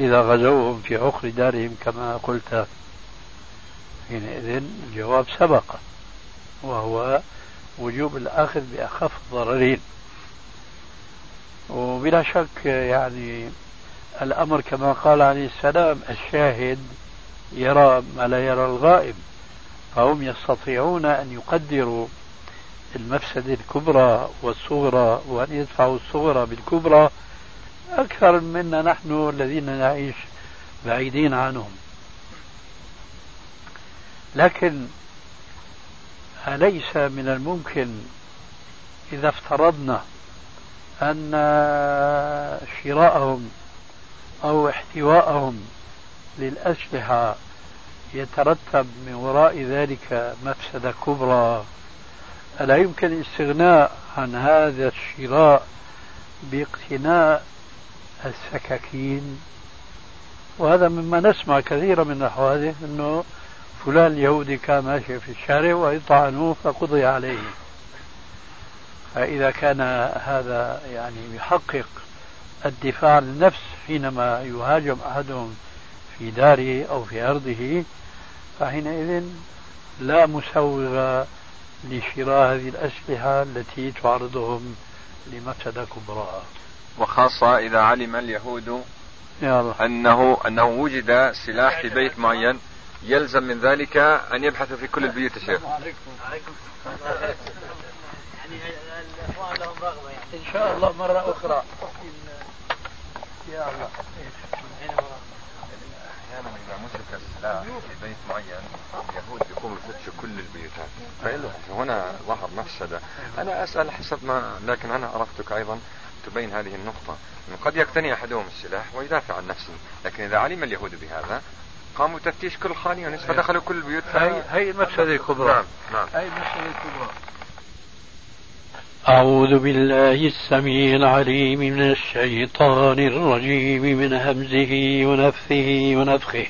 إذا غزوهم في عقر دارهم كما قلت. حينئذ الجواب سبق وهو وجوب الأخذ بأخف الضررين. وبلا شك يعني الأمر كما قال عليه السلام الشاهد يرى ما لا يرى الغائب فهم يستطيعون أن يقدروا المفسدة الكبرى والصغرى وأن يدفعوا الصغرى بالكبرى أكثر منا نحن الذين نعيش بعيدين عنهم. لكن أليس من الممكن إذا افترضنا أن شراءهم أو احتواءهم للأسلحة يترتب من وراء ذلك مفسدة كبرى. ألا يمكن الاستغناء عن هذا الشراء باقتناء السكاكين؟ وهذا مما نسمع كثيرا من الحوادث إنه فلان اليهودي كان ماشي في الشارع ويطعنوه فقضي عليه. فإذا كان هذا يعني يحقق الدفاع عن النفس حينما يهاجم أحدهم في داره أو في أرضه فحينئذ لا مسوغ لشراء هذه الأسلحة التي تعرضهم لمفسدة كبرى وخاصة إذا علم اليهود. أنه أنه وجد سلاح في بيت معين يلزم من ذلك أن يبحثوا في كل البيوت يا شيخ. عليكم يعني الإخوان لهم إن شاء الله مرة أخرى. يا الله. أحيانا إذا مسك السلاح في بيت معين اليهود يقوموا يفتشوا كل البيوتات. فهنا ظهر مفسدة. أنا أسأل حسب ما لكن أنا اردتك أيضا تبين هذه النقطة. أنه قد يقتني أحدهم السلاح ويدافع عن نفسه. لكن إذا علم اليهود بهذا قاموا تفتيش كل خان يونس فدخلوا كل البيوت. هي هي المفسدة الكبرى. نعم نعم. هي المفسدة الكبرى. أعوذ بالله السميع العليم من الشيطان الرجيم من همزه ونفثه ونفخه.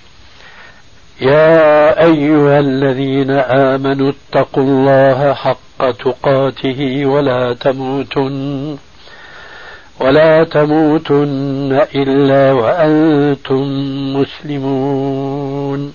يا أيها الذين آمنوا اتقوا الله حق تقاته ولا تموتن ولا تموتن إلا وأنتم مسلمون.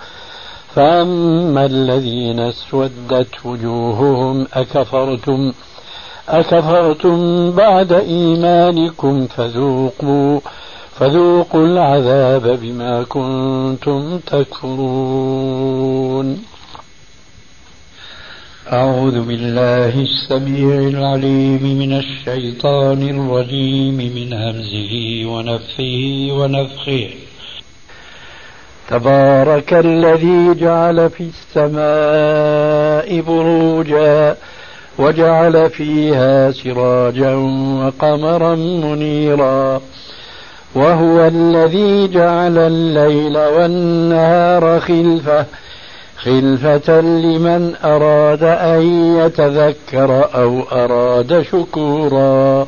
فأما الذين اسودت وجوههم أكفرتم أكفرتم بعد إيمانكم فذوقوا فذوقوا العذاب بما كنتم تكفرون. أعوذ بالله السميع العليم من الشيطان الرجيم من همزه ونفخه ونفخه تبارك الذي جعل في السماء بروجا وجعل فيها سراجا وقمرا منيرا وهو الذي جعل الليل والنهار خلفة خلفة لمن أراد أن يتذكر أو أراد شكورا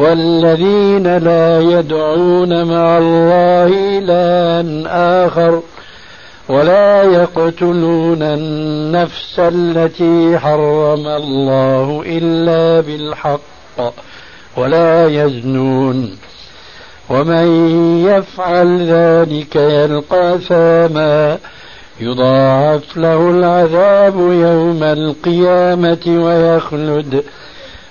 والذين لا يدعون مع الله إلها آخر ولا يقتلون النفس التي حرم الله إلا بالحق ولا يزنون ومن يفعل ذلك يلقى ثاما يضاعف له العذاب يوم القيامة ويخلد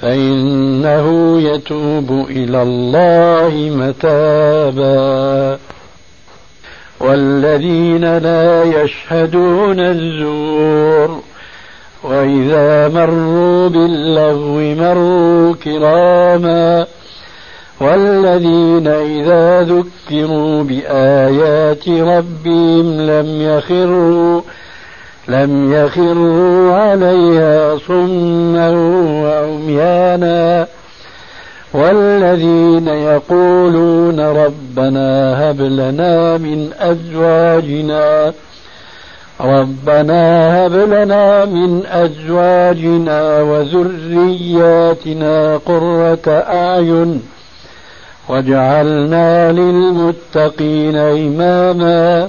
فإنه يتوب إلى الله متابا. والذين لا يشهدون الزور وإذا مروا باللغو مروا كراما. والذين إذا ذكروا بآيات ربهم لم يخروا لم يخروا عليها صما وعميانا والذين يقولون ربنا هب لنا من أزواجنا ربنا هب لنا من أزواجنا وذرياتنا قرة أعين واجعلنا للمتقين إماما.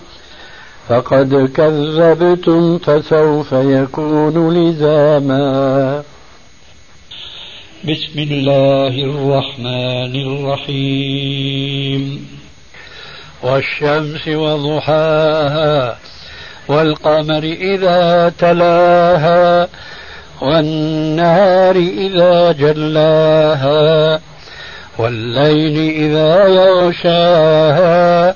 فقد كذبتم فسوف يكون لزاما. بسم الله الرحمن الرحيم. والشمس وضحاها والقمر إذا تلاها والنهار إذا جلاها والليل إذا يغشاها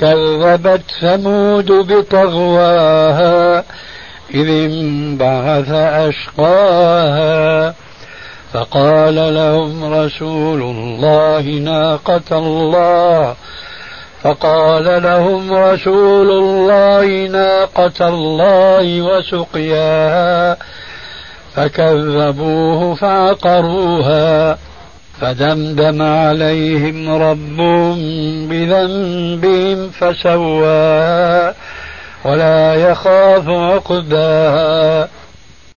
كذبت ثمود بطغواها إذ انبعث أشقاها. فقال لهم رسول الله ناقة الله. فقال لهم رسول الله ناقة الله وسقياها. فكذبوه فعقروها. فدمدم عليهم ربهم بذنبهم فسواها ولا يخاف عقباها